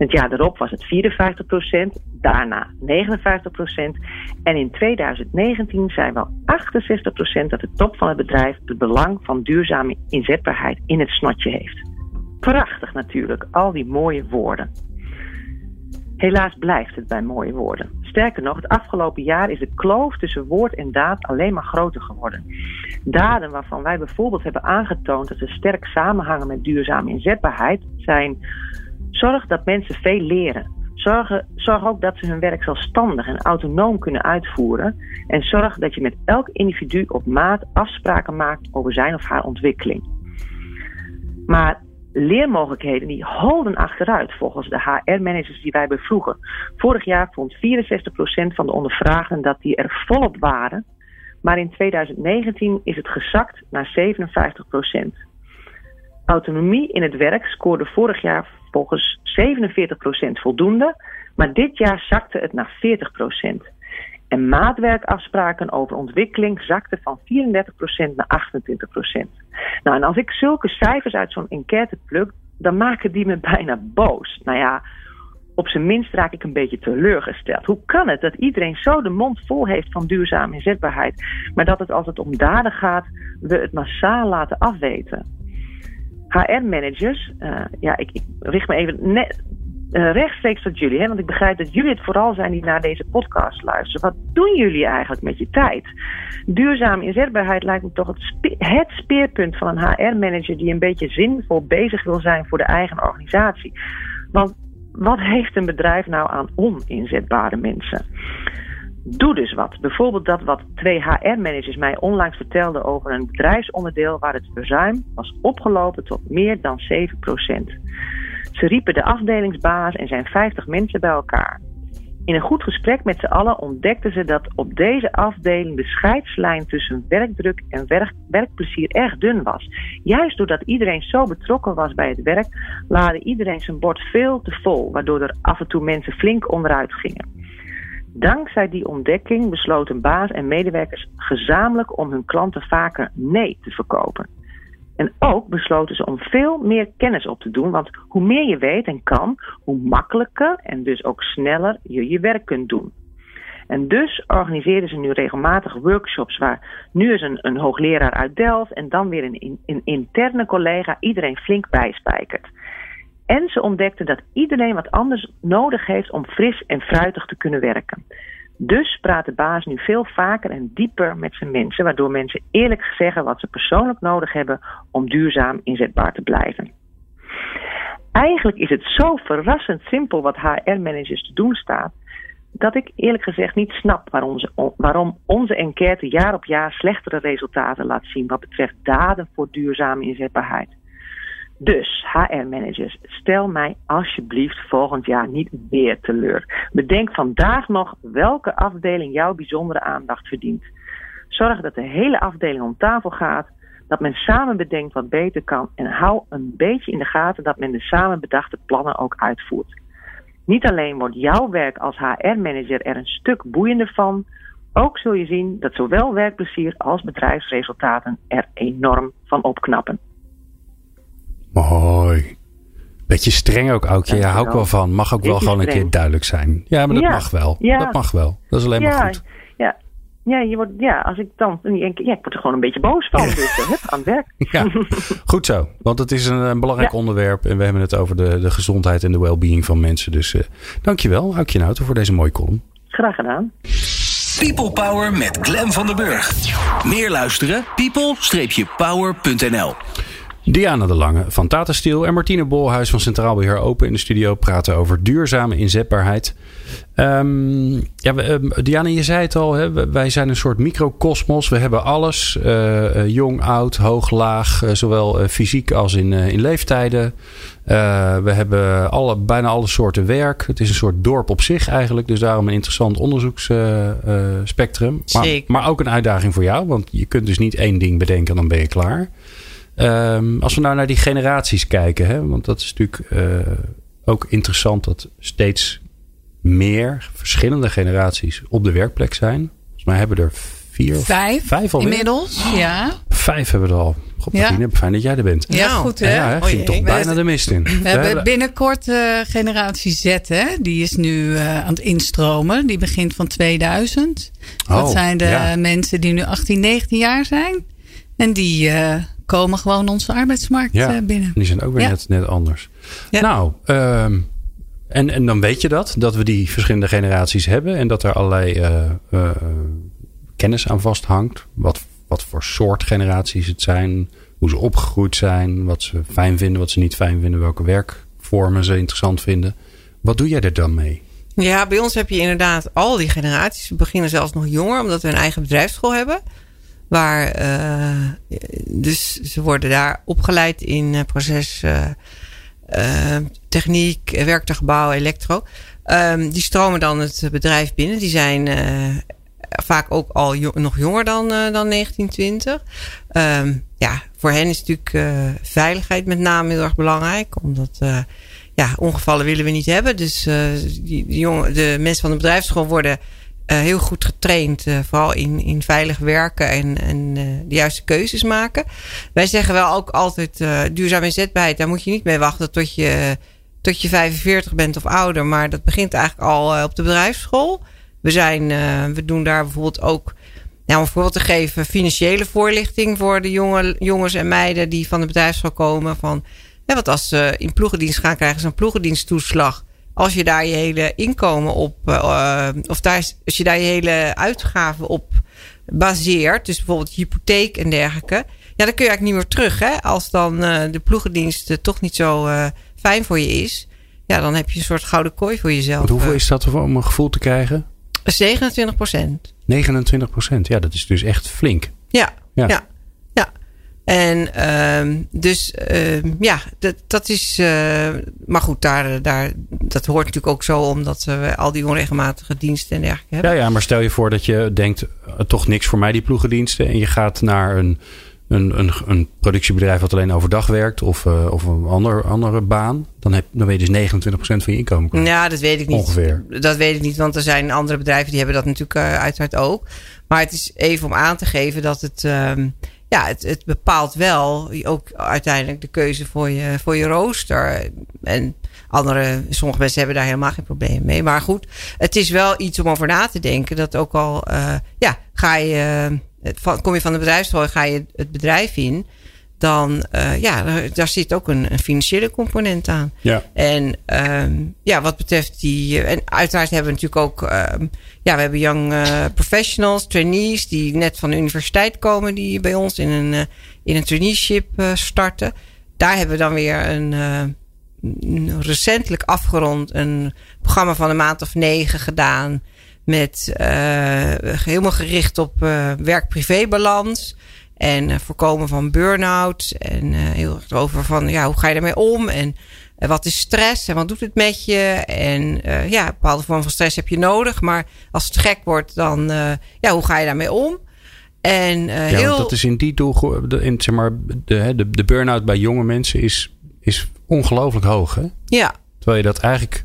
Het jaar erop was het 54 procent, daarna 59 procent. En in 2019 zijn wel 68 procent dat de top van het bedrijf het belang van duurzame inzetbaarheid in het snotje heeft. Prachtig natuurlijk, al die mooie woorden. Helaas blijft het bij mooie woorden. Sterker nog, het afgelopen jaar is de kloof tussen woord en daad alleen maar groter geworden. Daden waarvan wij bijvoorbeeld hebben aangetoond dat ze sterk samenhangen met duurzame inzetbaarheid zijn zorg dat mensen veel leren. Zorg, zorg ook dat ze hun werk zelfstandig en autonoom kunnen uitvoeren. En zorg dat je met elk individu op maat afspraken maakt over zijn of haar ontwikkeling. Maar leermogelijkheden die holden achteruit volgens de HR-managers die wij bevroegen. Vorig jaar vond 64% van de ondervraagden dat die er volop waren. Maar in 2019 is het gezakt naar 57%. Autonomie in het werk scoorde vorig jaar volgens 47% voldoende, maar dit jaar zakte het naar 40%. En maatwerkafspraken over ontwikkeling zakten van 34% naar 28%. Nou, en als ik zulke cijfers uit zo'n enquête pluk, dan maken die me bijna boos. Nou ja, op zijn minst raak ik een beetje teleurgesteld. Hoe kan het dat iedereen zo de mond vol heeft van duurzame inzetbaarheid, maar dat het als het om daden gaat, we het massaal laten afweten? HR-managers, eh, ja, ik, ik, richt me even net, uh, rechtstreeks tot jullie, hè, want ik begrijp dat jullie het vooral zijn die naar deze podcast luisteren. Wat doen jullie eigenlijk met je tijd? Duurzame inzetbaarheid lijkt me toch het, het speerpunt van een HR-manager die een beetje zinvol bezig wil zijn voor de eigen organisatie. Want wat heeft een bedrijf nou aan oninzetbare mensen? Doe dus wat. Bijvoorbeeld dat wat twee HR-managers mij onlangs vertelden over een bedrijfsonderdeel waar het verzuim was opgelopen tot meer dan 7% Ze riepen de afdelingsbaas en zijn 50 mensen bij elkaar. In een goed gesprek met z'n allen ontdekten ze dat op deze afdeling de scheidslijn tussen werkdruk en werk, werkplezier erg dun was. Juist doordat iedereen zo betrokken was bij het werk, laadde iedereen zijn bord veel te vol, waardoor er af en toe mensen flink onderuit gingen. Dankzij die ontdekking besloten baas en medewerkers gezamenlijk om hun klanten vaker nee te verkopen. En ook besloten ze om veel meer kennis op te doen, want hoe meer je weet en kan, hoe makkelijker en dus ook sneller je je werk kunt doen. En dus organiseren ze nu regelmatig workshops waar nu eens een, een hoogleraar uit Delft en dan weer een, een interne collega iedereen flink bijspijkert. En ze ontdekten dat iedereen wat anders nodig heeft om fris en fruitig te kunnen werken. Dus praat de baas nu veel vaker en dieper met zijn mensen, waardoor mensen eerlijk zeggen wat ze persoonlijk nodig hebben om duurzaam inzetbaar te blijven. Eigenlijk is het zo verrassend simpel wat HR-managers te doen staat, dat ik eerlijk gezegd niet snap waarom waarom onze enquête jaar op jaar slechtere resultaten laat zien wat betreft daden voor duurzame inzetbaarheid. Dus, HR-managers, stel mij alsjeblieft volgend jaar niet weer teleur. Bedenk vandaag nog welke afdeling jouw bijzondere aandacht verdient. Zorg dat de hele afdeling om tafel gaat, dat men samen bedenkt wat beter kan en hou een beetje in de gaten dat men de samen bedachte plannen ook uitvoert. Niet alleen wordt jouw werk als HR-manager er een stuk boeiender van, ook zul je zien dat zowel werkplezier als bedrijfsresultaten er enorm van opknappen. Mooi. Beetje streng ook, Aukje. Ja, hou ik wel van. Mag ook wel gewoon een keer duidelijk zijn. Ja, maar dat mag wel. Ja. Dat mag wel. Dat is alleen maar goed. Ja, ja, je wordt, ja, als ik dan. Ja, ik word er gewoon een beetje boos van. Dus uh, hup, aan het werk. Ja, goed zo. Want het is een, een belangrijk onderwerp. En we hebben het over de, de gezondheid en de well-being van mensen. Dus uh, dankjewel, Aukje Nauter, voor deze mooie column. Graag gedaan. People Power met Glen van den Burg. Meer luisteren? people-power.nl Diana de Lange van Tata Steel en Martine Bolhuis van Centraal Beheer Open in de studio praten over duurzame inzetbaarheid. Um, ja, ehm, Diana, je zei het al, hè, wij zijn een soort microcosmos. We hebben alles, uh, jong, oud, hoog, laag, uh, zowel fysiek als in, in leeftijden. we hebben alle, bijna alle soorten werk. Het is een soort dorp op zich eigenlijk, dus daarom een interessant onderzoeksspectrum. maar, maar ook een uitdaging voor jou, want je kunt dus niet één ding bedenken en dan ben je klaar. Um, als we nou naar die generaties kijken, hè, want dat is natuurlijk uh, ook interessant dat steeds meer verschillende generaties op de werkplek zijn. Volgens mij hebben er Vier of Vijf, vijf alweer? inmiddels. Ja. Vijf hebben we er al. God, Ja. Martine, fijn dat jij er bent. Ja, Nou, goed hè. Ja, hè, ging toch bijna de mist in. We hebben binnenkort eh, generatie Z, hè? die is nu eh, aan het instromen. Die begint van 2000. dat Oh, zijn de ja. mensen die nu 18, 19 jaar zijn. En die eh, komen gewoon onze arbeidsmarkt Ja. eh, binnen. Die zijn ook weer Ja. net, net anders. Ja. Nou, ehm, en, en dan weet je dat. Dat we die verschillende generaties hebben. En dat er allerlei eh, eh, kennis aan vasthangt. Wat, wat voor soort generaties het zijn. Hoe ze opgegroeid zijn. Wat ze fijn vinden, wat ze niet fijn vinden. Welke werkvormen ze interessant vinden. Wat doe jij er dan mee? Ja, bij ons heb je inderdaad al die generaties. We beginnen zelfs nog jonger, omdat we een eigen bedrijfsschool hebben. Waar, eh, dus ze worden daar opgeleid in eh, proces, eh, eh, werktuigbouw, elektro. Ehm, die stromen dan het bedrijf binnen. Die zijn vaak ook al nog jonger dan, dan 1920. Ehm, ja, voor hen is natuurlijk veiligheid met name heel erg belangrijk. Omdat ja, ongevallen willen we niet hebben. Dus die, jongen, de mensen van de bedrijfsschool worden heel goed getraind. eh, vooral in, in veilig werken en, en eh, de juiste keuzes maken. Wij zeggen wel ook altijd eh duurzame inzetbaarheid. Daar moet je niet mee wachten tot je, tot je 45 bent of ouder. Maar dat begint eigenlijk al eh, op de bedrijfsschool. We, zijn, eh, we doen daar bijvoorbeeld ook nou, om een voorbeeld te geven, financiële voorlichting voor de jonge, jongens en meiden die van de bedrijfsschool komen. Van, wat als ze in ploegendienst gaan, krijgen ze een ploegendiensttoeslag. Als je daar je hele inkomen op, eh, of daar, als je daar je hele uitgaven op baseert, dus bijvoorbeeld hypotheek en dergelijke, ja, dan kun je eigenlijk niet meer terug. Hè? Als dan eh, de ploegendienst eh, toch niet zo eh, fijn voor je is, ja, dan heb je een soort gouden kooi voor jezelf. Want hoeveel eh. is dat om een gevoel te krijgen? 27 procent. 29 procent. Ja, dat is dus echt flink. Ja, ja. En ehm, dus ehm, ja, dat, dat is. eh, maar goed, daar, daar, dat hoort natuurlijk ook zo omdat we al die onregelmatige diensten en dergelijke hebben. Ja, ja, maar stel je voor dat je denkt, eh, toch niks voor mij die ploegendiensten. En je gaat naar een, een, een, een productiebedrijf wat alleen overdag werkt. Of, eh, of een ander, andere baan. Dan, heb, dan weet je dus 29% van je inkomen. kwijt. Ja, dat weet ik niet. Ongeveer. Dat weet ik niet, want er zijn andere bedrijven die hebben dat natuurlijk uiteraard ook. Maar het is even om aan te geven dat het. Ja, het, het bepaalt wel ook uiteindelijk de keuze voor je, voor je rooster. En andere, sommige mensen hebben daar helemaal geen probleem mee. Maar goed, het is wel iets om over na te denken. Dat ook al, uh, ja, ga je, van, kom je van de bedrijfsrol, ga je het bedrijf in. Dan, uh, ja, daar zit ook een, een, financiële component aan. Ja. En um, ja, wat betreft die. En uiteraard hebben we natuurlijk ook. Um, ja, we hebben young uh, professionals, trainees. die net van de universiteit komen. die bij ons in een, uh, in een traineeship starten. Daar hebben we dan weer een. recentelijk afgerond. een programma van een maand of negen gedaan. Met helemaal gericht op werk-privé-balans. En uh, voorkomen van burn-out. En uh, heel erg over van ja, hoe ga je ermee om? En uh, wat is stress? En wat doet het met je? En uh, ja, een bepaalde vorm van stress heb je nodig. Maar als het gek wordt, dan uh, ja, hoe ga je daarmee om? En uh, ja, heel... dat is in die doelgroep, in, zeg maar, de, de, de burn-out bij jonge mensen is, is ongelooflijk hoog. Hè? Ja. Terwijl je dat eigenlijk.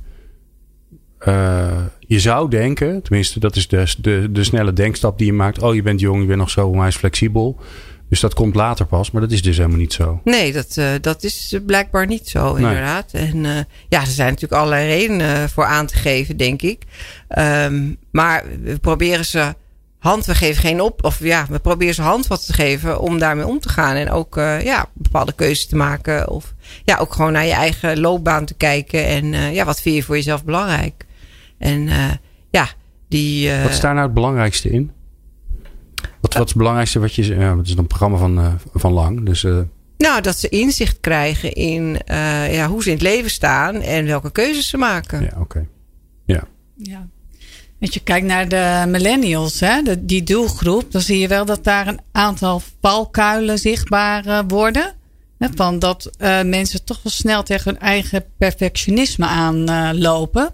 Uh, je zou denken, tenminste, dat is de, de, de snelle denkstap die je maakt. Oh, je bent jong, je bent nog zo onwijs flexibel. Dus dat komt later pas, maar dat is dus helemaal niet zo. Nee, dat, uh, dat is blijkbaar niet zo, inderdaad. Nee. En uh, ja, er zijn natuurlijk allerlei redenen voor aan te geven, denk ik. Um, maar we proberen ze hand, we geven geen op, of ja, we proberen ze handvat te geven om daarmee om te gaan. En ook uh, ja, bepaalde keuzes te maken. Of ja, ook gewoon naar je eigen loopbaan te kijken. En ja, wat vind je voor jezelf belangrijk? En ja, die. wat is daar nou het belangrijkste in? Wat, wat is het belangrijkste wat je. Ja, het is een programma van, uh, van lang. Dus, uh... Nou, dat ze inzicht krijgen in uh, ja, hoe ze in het leven staan en welke keuzes ze maken. Ja, oké. Okay. Ja. ja. Als je kijkt naar de millennials, hè, de, die doelgroep, dan zie je wel dat daar een aantal valkuilen zichtbaar worden. Hè, van dat mensen toch wel snel tegen hun eigen perfectionisme aanlopen.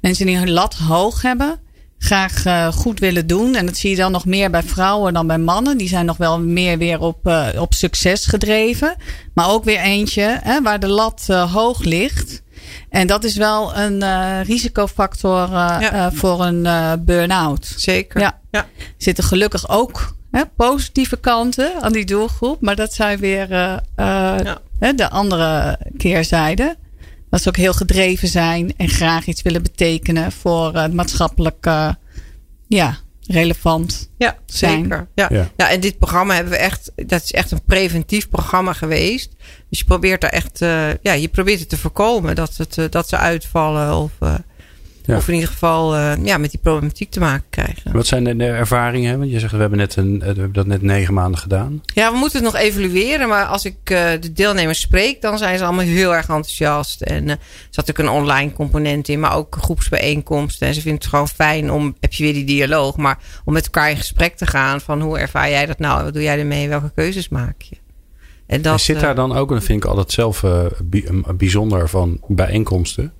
Mensen die hun lat hoog hebben graag uh, goed willen doen. En dat zie je dan nog meer bij vrouwen dan bij mannen. Die zijn nog wel meer weer op, uh, op succes gedreven. Maar ook weer eentje hè, waar de lat uh, hoog ligt. En dat is wel een risicofactor ja. voor een burn-out. Zeker. Ja. Ja. Zitten gelukkig ook hè, positieve kanten aan die doelgroep. Maar dat zijn weer ja. de andere keerzijde. Dat ze ook heel gedreven zijn en graag iets willen betekenen voor het maatschappelijke ja, relevant ja, zijn. Zeker. Ja. ja. Ja. en dit programma hebben we echt, dat is echt een preventief programma geweest. Dus je probeert daar echt, uh, ja, je probeert het te voorkomen dat, het, uh, dat ze uitvallen of, uh, ja. of in ieder geval ja, met die problematiek te maken krijgen. Wat zijn de, de ervaringen? Want je zegt we hebben, net een, we hebben dat net negen maanden gedaan. Ja, we moeten het nog evalueren. Maar als ik de deelnemers spreek, dan zijn ze allemaal heel erg enthousiast. En er zat ook een online component in, maar ook groepsbijeenkomsten. En ze vinden het gewoon fijn om, heb je weer die dialoog, maar om met elkaar in gesprek te gaan van hoe ervaar jij dat nou? Wat doe jij ermee? Welke keuzes maak je? En, dat, en zit daar dan ook, en dat vind ik altijd zelf bijzonder van bijeenkomsten.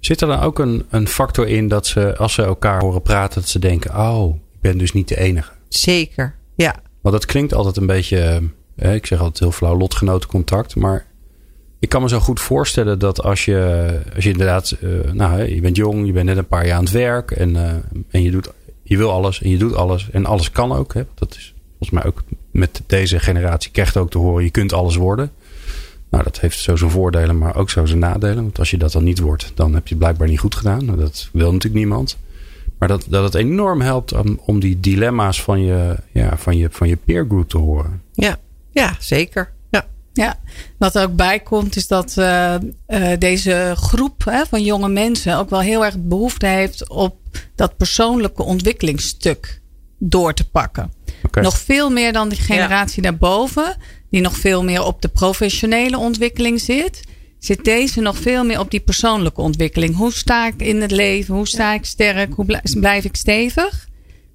Zit er dan ook een, een factor in dat ze, als ze elkaar horen praten, dat ze denken: Oh, ik ben dus niet de enige? Zeker, ja. Want dat klinkt altijd een beetje, eh, ik zeg altijd heel flauw, lotgenotencontact. Maar ik kan me zo goed voorstellen dat als je, als je inderdaad, uh, nou, je bent jong, je bent net een paar jaar aan het werk en, uh, en je, doet, je wil alles en je doet alles en alles kan ook. Hè? Dat is volgens mij ook met deze generatie krijgt ook te horen, je kunt alles worden. Nou, dat heeft zo zijn voordelen, maar ook zo zijn nadelen. Want als je dat dan niet wordt, dan heb je het blijkbaar niet goed gedaan. Nou, dat wil natuurlijk niemand. Maar dat, dat het enorm helpt om, om die dilemma's van je, ja, van, je, van je peer group te horen. Ja, ja zeker. Ja. Ja, wat er ook bij komt is dat uh, uh, deze groep hè, van jonge mensen ook wel heel erg behoefte heeft op dat persoonlijke ontwikkelingsstuk door te pakken. Okay. Nog veel meer dan die generatie ja. daarboven, die nog veel meer op de professionele ontwikkeling zit, zit deze nog veel meer op die persoonlijke ontwikkeling. Hoe sta ik in het leven? Hoe sta ik sterk? Hoe blijf ik stevig?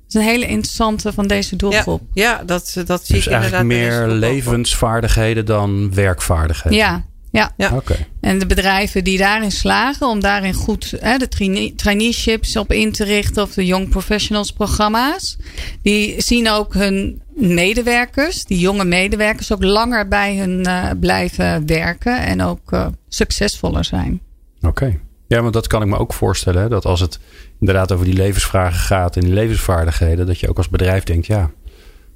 Dat is een hele interessante van deze doelgroep. Ja, ja dat, dat zie dus ik inderdaad. meer levensvaardigheden dan werkvaardigheden. Ja, ja. ja. Okay. En de bedrijven die daarin slagen om daarin goed hè, de traineeships op in te richten of de Young Professionals programma's, die zien ook hun medewerkers, die jonge medewerkers, ook langer bij hun uh, blijven werken en ook uh, succesvoller zijn. Oké. Okay. Ja, want dat kan ik me ook voorstellen. Hè, dat als het inderdaad over die levensvragen gaat en die levensvaardigheden, dat je ook als bedrijf denkt, ja,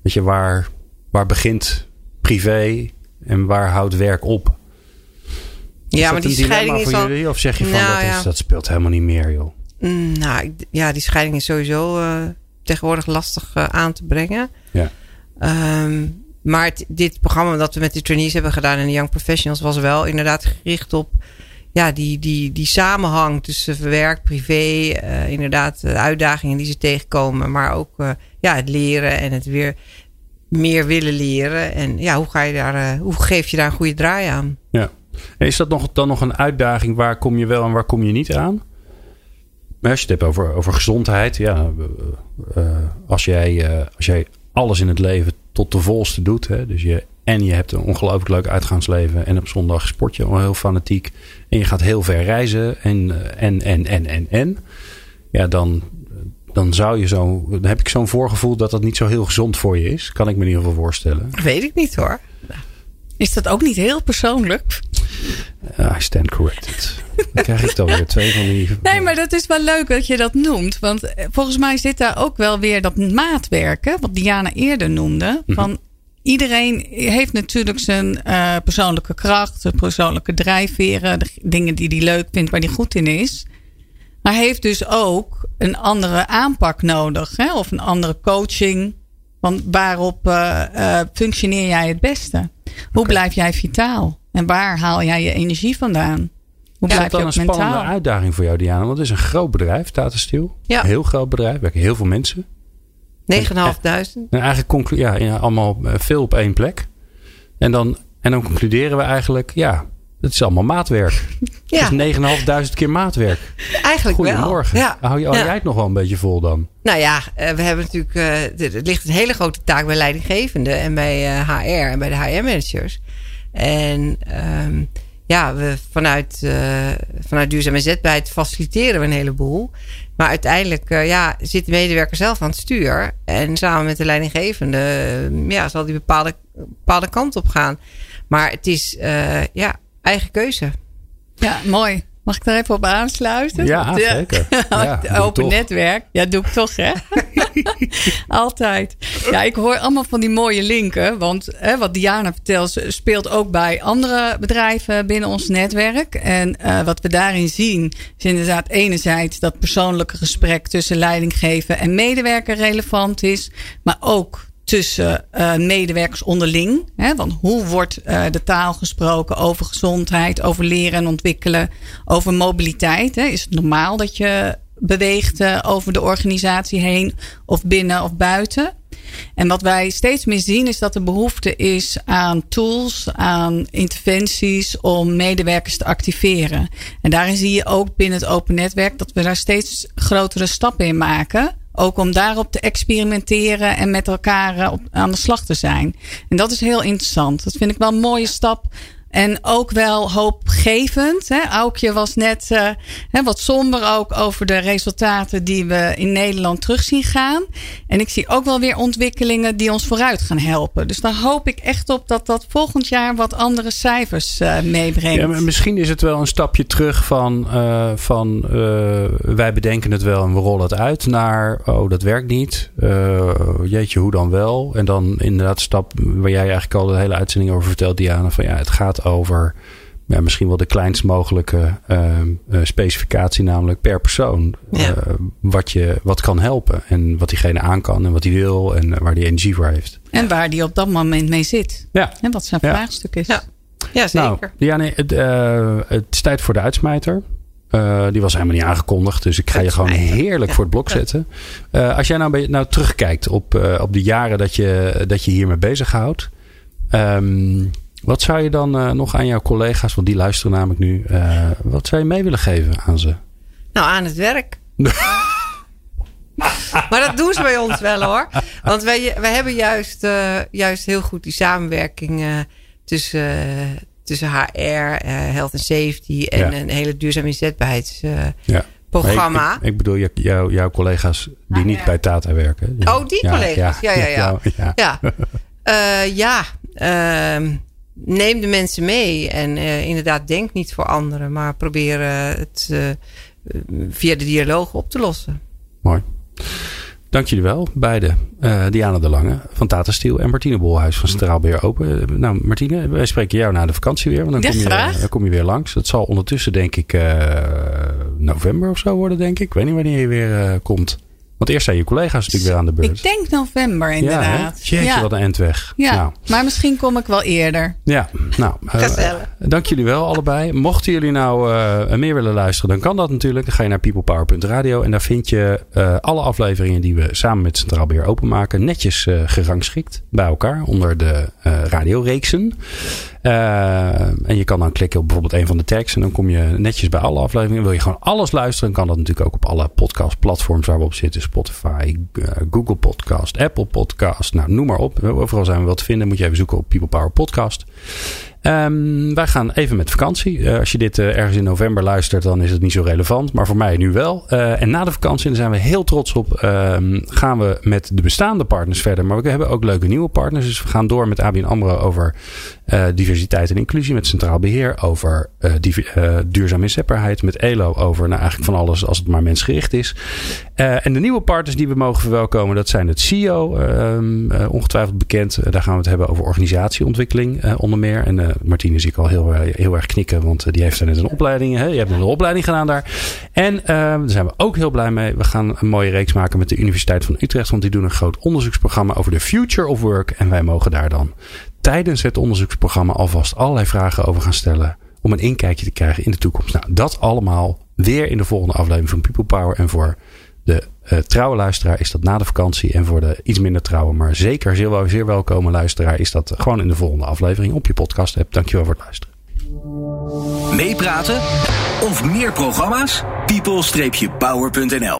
weet je, waar, waar begint privé en waar houdt werk op? Ja, maar die scheiding is al... Jullie? Of zeg je van nou, dat, is, ja. dat speelt helemaal niet meer, joh? Mm, nou, ja, die scheiding is sowieso uh, tegenwoordig lastig uh, aan te brengen. Ja. Um, maar het, dit programma dat we met de trainees hebben gedaan en de Young Professionals was wel inderdaad gericht op ja, die, die, die samenhang tussen werk, privé, uh, inderdaad de uitdagingen die ze tegenkomen, maar ook ja, het leren en het weer meer willen leren. En ja, hoe, ga je daar, hoe geef je daar een goede draai aan? Ja. Is dat nog, dan nog een uitdaging? Waar kom je wel en waar kom je niet aan? Maar als je het hebt over, gezondheid. Ja, uh, als, jij, uh, als jij alles in het leven tot de volste doet. Hè, dus je, en je hebt een ongelooflijk leuk uitgaansleven. En op zondag sport je al heel fanatiek. En je gaat heel ver reizen. En, en, en, en, en, en. Ja, dan, dan zou je zo. Dan heb ik zo'n voorgevoel dat dat niet zo heel gezond voor je is. Kan ik me in ieder geval voorstellen. Weet ik niet hoor. Is dat ook niet heel persoonlijk? Uh, I stand corrected. Dan krijg ik dan weer twee van die. Nee, maar dat is wel leuk dat je dat noemt. Want eh, volgens mij zit daar ook wel weer dat maatwerken, wat Diana eerder noemde. Mhm. Van iedereen heeft natuurlijk zijn uh, persoonlijke kracht, zijn persoonlijke drijfveren, de dingen die hij leuk vindt, waar hij goed in is. Maar heeft dus ook een andere aanpak nodig, hè? of een andere coaching. Want waarop uh, functioneer jij het beste? Hoe okay. blijf jij vitaal? En waar haal jij je energie vandaan? Hoe ja, blijf je ook een spannende mentaal? uitdaging voor jou, Diana. Want het is een groot bedrijf, Tata Steel. Ja. Een heel groot bedrijf, werken heel veel mensen. 9.500. En eigenlijk conclu ja, ja, allemaal eh, veel op één plek. En dan, en dan concluderen we eigenlijk, ja, het is allemaal maatwerk. Ja. Het is 9.500 keer maatwerk. Eigenlijk Goedemorgen. wel. Ja. Hou, je, hou Ja. jij het nog wel een beetje vol dan? Nou ja, eh, we hebben natuurlijk. eh, er ligt een hele grote taak bij leidinggevenden en bij eh, HR en bij de HR-managers. En ehm, ja, we vanuit, eh, vanuit duurzame zetbaarheid faciliteren we een heleboel. Maar uiteindelijk eh, ja, zit de medewerker zelf aan het stuur. En samen met de leidinggevende eh, ja, zal die bepaalde, bepaalde kant op gaan. Maar het is eh, ja, eigen keuze. Ja, mooi. Mag ik daar even op aansluiten? Ja, zeker. Ja, open netwerk. Ja, doe ik toch, hè? Altijd. Ja, ik hoor allemaal van die mooie linken. Want hè, wat Diana vertelt, speelt ook bij andere bedrijven binnen ons netwerk. En uh, wat we daarin zien, is inderdaad enerzijds dat persoonlijke gesprek tussen leidinggever en medewerker relevant is. Maar ook tussen uh, medewerkers onderling. Hè? Want hoe wordt uh, de taal gesproken over gezondheid, over leren en ontwikkelen, over mobiliteit? Hè? Is het normaal dat je beweegt uh, over de organisatie heen of binnen of buiten? En wat wij steeds meer zien is dat er behoefte is aan tools, aan interventies om medewerkers te activeren. En daarin zie je ook binnen het open netwerk dat we daar steeds grotere stappen in maken. Ook om daarop te experimenteren en met elkaar eh, aan de slag te zijn. En dat is heel interessant. Dat vind ik wel een mooie stap en ook wel hoopgevend. Hè? Aukje was net hè, wat somber ook over de resultaten die we in Nederland terug zien gaan. En ik zie ook wel weer ontwikkelingen die ons vooruit gaan helpen. Dus daar hoop ik echt op dat dat volgend jaar wat andere cijfers uh, meebrengt. Ja, maar misschien is het wel een stapje terug van, uh, van wij bedenken het wel en we rollen het uit. Naar oh, dat werkt niet. jeetje, hoe dan wel? En dan inderdaad stap waar jij eigenlijk al de hele uitzending over vertelt, Diana. Van ja, het gaat over ja, misschien wel de kleinst mogelijke uh, specificatie, namelijk per persoon. Ja. Uh, wat, je, wat kan helpen en wat diegene aan kan en wat hij wil en waar die energie voor heeft. En waar die op dat moment mee zit. Ja. En wat zijn ja. vraagstuk is. Ja, ja zeker. Nou, Diane, het, het is tijd voor de uitsmijter. Uh, die was helemaal niet aangekondigd. Dus ik ga je gewoon heerlijk ja. voor het blok zetten. Uh, als jij nou, nou terugkijkt op, uh, op de jaren dat je, dat je hiermee bezighoudt. Um, wat zou je dan uh, nog aan jouw collega's, want die luisteren namelijk nu, uh, wat zou je mee willen geven aan ze? Nou, aan het werk. maar dat doen ze bij ons wel hoor. Want wij, wij hebben juist, uh, juist heel goed die samenwerking tussen, tussen HR, health and safety en ja. een hele duurzaam inzetbaarheidsprogramma. Ja. Ik, ik, bedoel jou, jouw collega's die ah, niet bij Tata werken. Oh, die collega's. Ja, ja, ja. Ja, ja. ja. neem de mensen mee. En uh, inderdaad, denk niet voor anderen, maar probeer het uh, via de dialoog op te lossen. Mooi. Dank jullie wel, beide. Uh, Diana de Lange van Tata Steel en Martine Bolhuis van Centraal Beheer Open. Nou, Martine, wij spreken jou na de vakantie weer. Want dan, ja, kom, je, graag. dan kom je weer langs. Dat zal ondertussen, denk ik, november of zo worden, denk ik. Ik weet niet wanneer je weer komt. Want eerst zijn je collega's natuurlijk weer aan de beurt. Ik denk november inderdaad. Ja, Jeetje, ja. wat een endweg. Ja, nou. maar misschien kom ik wel eerder. Ja, nou. Uh, dank jullie wel allebei. Mochten jullie nou uh, meer willen luisteren, dan kan dat natuurlijk. Dan ga je naar peoplepower.radio en daar vind je uh, alle afleveringen die we samen met Centraal Beheer openmaken. Netjes gerangschikt bij elkaar onder de radioreeksen. Uh, en je kan dan klikken op bijvoorbeeld een van de tags. En dan kom je netjes bij alle afleveringen. Wil je gewoon alles luisteren, kan dat natuurlijk ook op alle podcastplatforms waar we op zitten. Spotify, uh, Google Podcast, Apple Podcast. Nou, noem maar op. Overal zijn we wel te vinden. Moet je even zoeken op People Power Podcast. Um, wij gaan even met vakantie. Uh, als je dit ergens in november luistert, dan is het niet zo relevant. Maar voor mij nu wel. En na de vakantie, daar zijn we heel trots op, gaan we met de bestaande partners verder. Maar we hebben ook leuke nieuwe partners. Dus we gaan door met ABN AMRO over diversiteit en inclusie. Met Centraal Beheer over duurzame inzetbaarheid. Met ELO over nou, eigenlijk van alles als het maar mensgericht is. en de nieuwe partners die we mogen verwelkomen, dat zijn het CEO. Um, ongetwijfeld bekend. daar gaan we het hebben over organisatieontwikkeling onder meer. En Martine zie ik al heel, heel erg knikken, want die heeft er net een opleiding. Hè? Je hebt een opleiding gedaan daar. En uh, daar zijn we ook heel blij mee. We gaan een mooie reeks maken met de Universiteit van Utrecht, want die doen een groot onderzoeksprogramma over de future of work. En wij mogen daar dan tijdens het onderzoeksprogramma alvast allerlei vragen over gaan stellen. Om een inkijkje te krijgen in de toekomst. Nou, dat allemaal weer in de volgende aflevering van People Power. En voor de uh, trouwe luisteraar is dat na de vakantie. En voor de iets minder trouwe, maar zeker zeer, zeer welkome luisteraar is dat gewoon in de volgende aflevering op je podcast hebt. Dankjewel voor het luisteren. Meepraten of meer programma's? people-power.nl